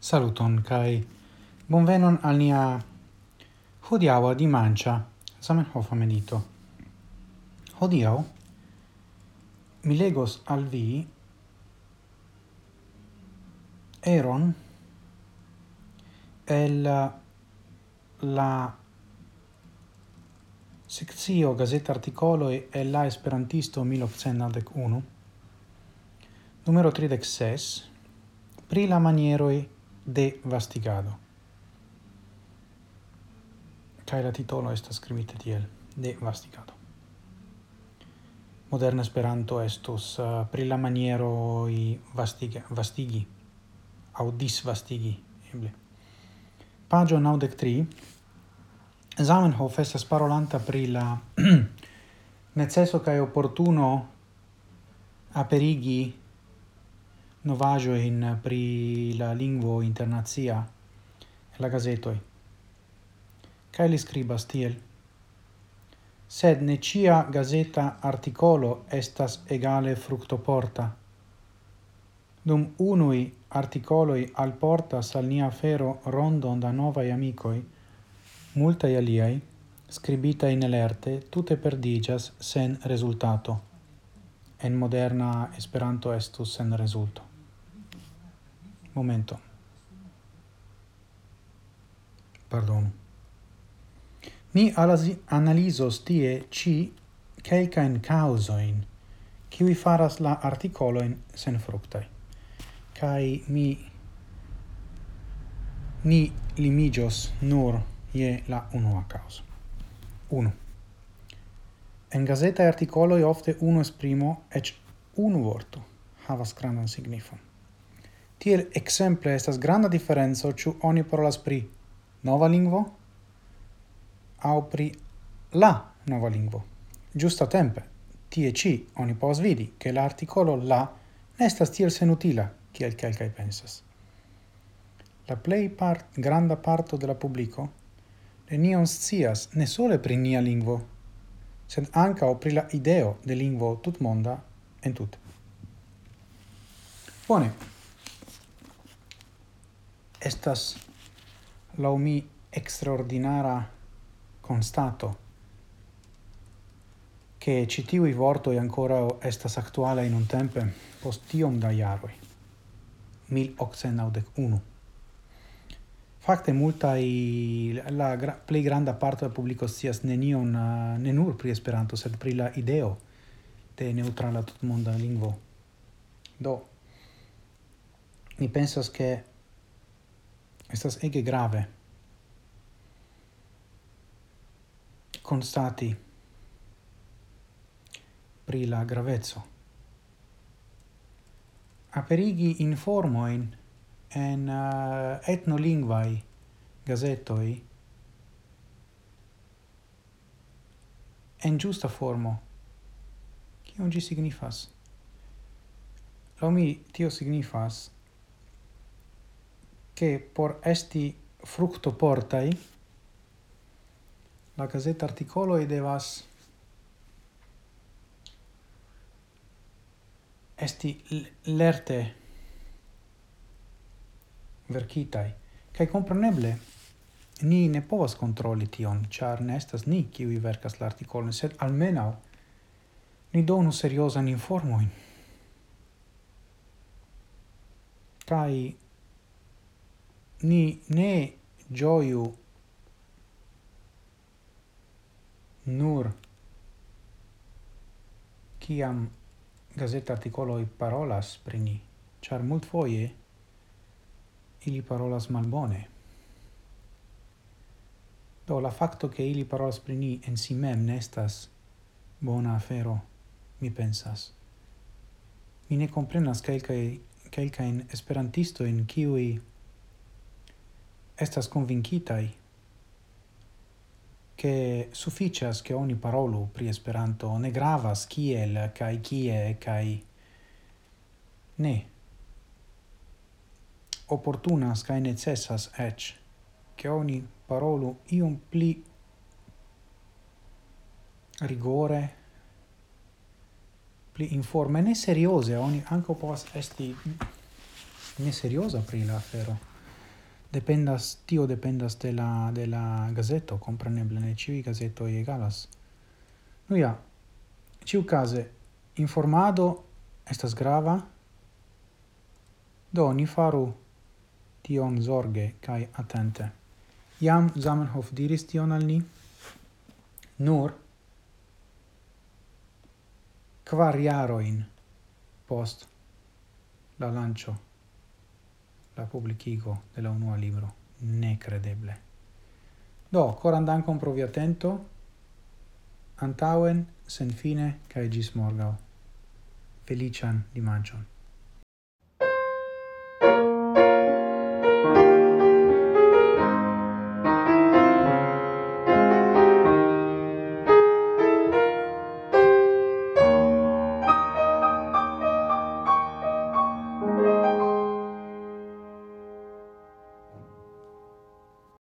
Saluton kai bonvenon al nia hodiaŭa dimanĉa Zamenhof medito. Hodiaŭ mi legos al vi eron el la sekcio gazeta articolo e la Esperantisto 1901 numero 36 pri la manieroj de Vastigado. Kai la titolo esta skribita tiel: De Vastigado. Moderna Esperanto estus uh, eh, pri la maniero i vastiga, vastigi au disvastigi eble. Paĝo 93 Zamenhof estas parolanta pri la necesso kaj oportuno aperigi novajoin eh, pri la lingvo internazia la gazetoi kai li scribas tiel. Sed ne cia gazeta articolo estas egale fructoporta. Dum unui articoloi alportas al nia fero rondon da novai amicoi, multai aliai, scribita in elerte, tutte perdigas sen resultato. En moderna Esperanto estus sen resulto momento. Pardon. Mi analizos tie ci quelcaen causoin kiwi faras la articoloin sen fructai. Kai mi ni limigios nur ie la unua causa. 1. En gazeta articoloi ofte uno esprimo ec unu vorto havas grandan signifon. Tiel exemple estas granda diferenco ĉu oni parolas pri nova lingvo aŭ pri la nova lingvo. Giusta tempe, tie ci oni povas vidi che l'articolo la ne estas tiel senutila kiel kelkaj pensas. La plej part granda parto de la publiko nenion scias ne sole pri nia lingvo, sed ankaŭ pri la ideo de lingvo tutmonda entute. Bone, estas la mi extraordinara constato che ci vorto e ancora estas attuale in un tempe post tiom da iaroi 1891 Fakte multaj la gra, plej granda parto del pubblico scias nenion uh, pri Esperanto sed pri la ideo de neutrala tutmonda lingvo. Do mi pensas che estas ege grave. Constati pri la gravezzo aperigi informoin en eh, uh, etnolingvai gazetoi en giusta formo kion ĝi signifas? Lo mi tio signifas che por esti fructo portai la gazeta articolo e devas esti lerte verkitai kai compreneble ni ne povas controlli tion char ne estas ni vi verkas la artikolon sed almeno ni donu seriosan informoin kai ni ne gioiu nur ciam gazeta articoloi parolas pri ni, char mult foie ili parolas malbone. Do la facto che ili parolas pri ni en si mem nestas bona afero, mi pensas. Mi ne comprenas quelcae, esperantisto in kiui estas convincitai che sufficias che oni parolu pri Esperanto ne gravas kiel kai kie kai ne. Opportunas kai necessas ech che oni parolu iun pli rigore pli informe ne seriose. Oni anco povas esti ne seriosa pri la afero dependas tio dependas de la de la gazeto compreneble ne ĉiuj gazetoj egalas. Nu ja ĉiukaze informado estas grava? Do ni faru tion zorge kaj atente. Jam Zamenhof diris tion al ni. Nur kvar jarojn post la lancio la publicigo de la unua libro. Necredeble. Do, coran dankon pro vi attento. antauen, sen fine, cae gis morgau. Felician dimangion.